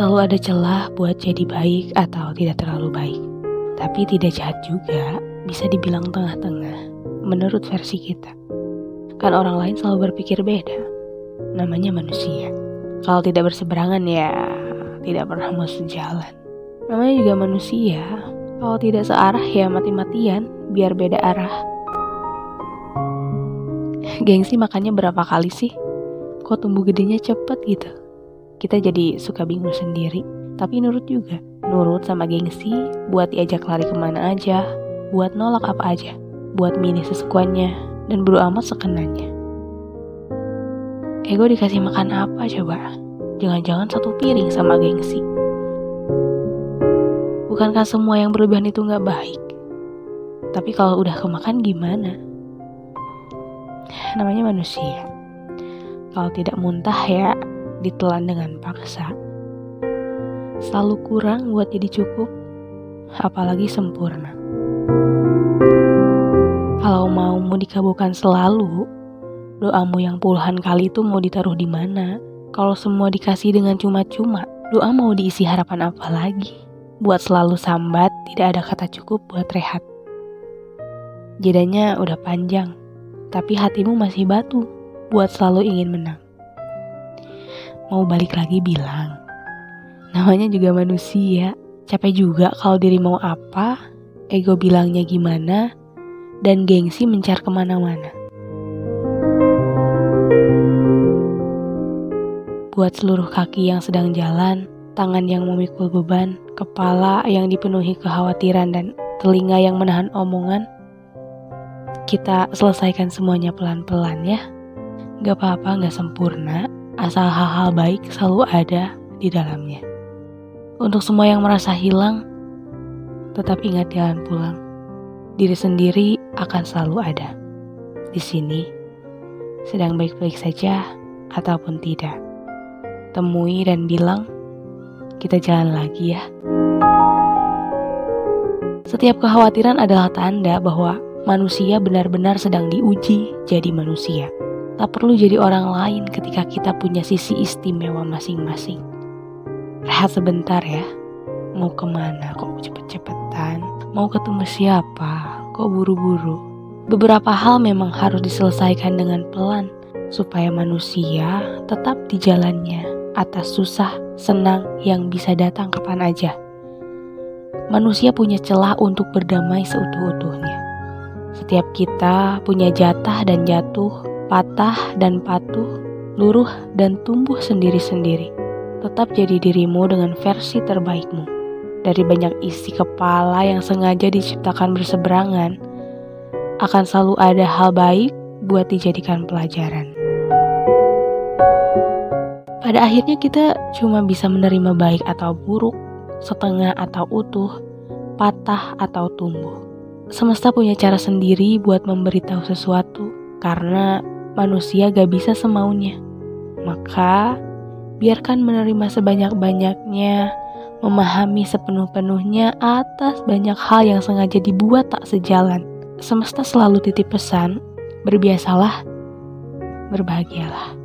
Selalu ada celah buat jadi baik atau tidak terlalu baik. Tapi tidak jahat juga, bisa dibilang tengah-tengah, menurut versi kita. Kan orang lain selalu berpikir beda. Namanya manusia. Kalau tidak berseberangan ya tidak pernah mau sejalan. Namanya juga manusia. Kalau tidak searah ya mati-matian biar beda arah. Gengsi makannya berapa kali sih? Kok tumbuh gedenya cepet gitu? Kita jadi suka bingung sendiri. Tapi nurut juga, nurut sama gengsi, buat diajak lari ke mana aja, buat nolak apa aja, buat milih sesukuannya, dan buru amat sekenanya. Ego dikasih makan apa coba? Jangan-jangan satu piring sama gengsi. Bukankah semua yang berlebihan itu nggak baik? Tapi kalau udah kemakan gimana? Namanya manusia. Kalau tidak muntah ya ditelan dengan paksa. Selalu kurang buat jadi cukup, apalagi sempurna. Kalau mau mau dikabulkan selalu, doamu yang puluhan kali itu mau ditaruh di mana? Kalau semua dikasih dengan cuma-cuma, doa mau diisi harapan apa lagi? Buat selalu sambat, tidak ada kata cukup buat rehat. Jedanya udah panjang, tapi hatimu masih batu buat selalu ingin menang mau balik lagi bilang. Namanya juga manusia, capek juga kalau diri mau apa, ego bilangnya gimana, dan gengsi mencar ke mana-mana. Buat seluruh kaki yang sedang jalan, tangan yang memikul beban, kepala yang dipenuhi kekhawatiran dan telinga yang menahan omongan, kita selesaikan semuanya pelan-pelan ya. Gak apa-apa, gak sempurna, asal hal-hal baik selalu ada di dalamnya. Untuk semua yang merasa hilang, tetap ingat jalan pulang. Diri sendiri akan selalu ada. Di sini, sedang baik-baik saja ataupun tidak. Temui dan bilang, kita jalan lagi ya. Setiap kekhawatiran adalah tanda bahwa manusia benar-benar sedang diuji jadi manusia. Tak perlu jadi orang lain ketika kita punya sisi istimewa masing-masing. Rehat sebentar ya. Mau ke mana kok cepet-cepetan? Mau ketemu siapa? Kok buru-buru? Beberapa hal memang harus diselesaikan dengan pelan supaya manusia tetap di jalannya atas susah, senang yang bisa datang kapan aja. Manusia punya celah untuk berdamai seutuh-utuhnya. Setiap kita punya jatah dan jatuh patah dan patuh, luruh dan tumbuh sendiri-sendiri. Tetap jadi dirimu dengan versi terbaikmu. Dari banyak isi kepala yang sengaja diciptakan berseberangan, akan selalu ada hal baik buat dijadikan pelajaran. Pada akhirnya kita cuma bisa menerima baik atau buruk, setengah atau utuh, patah atau tumbuh. Semesta punya cara sendiri buat memberitahu sesuatu, karena manusia gak bisa semaunya. Maka, biarkan menerima sebanyak-banyaknya, memahami sepenuh-penuhnya atas banyak hal yang sengaja dibuat tak sejalan. Semesta selalu titip pesan, berbiasalah, berbahagialah.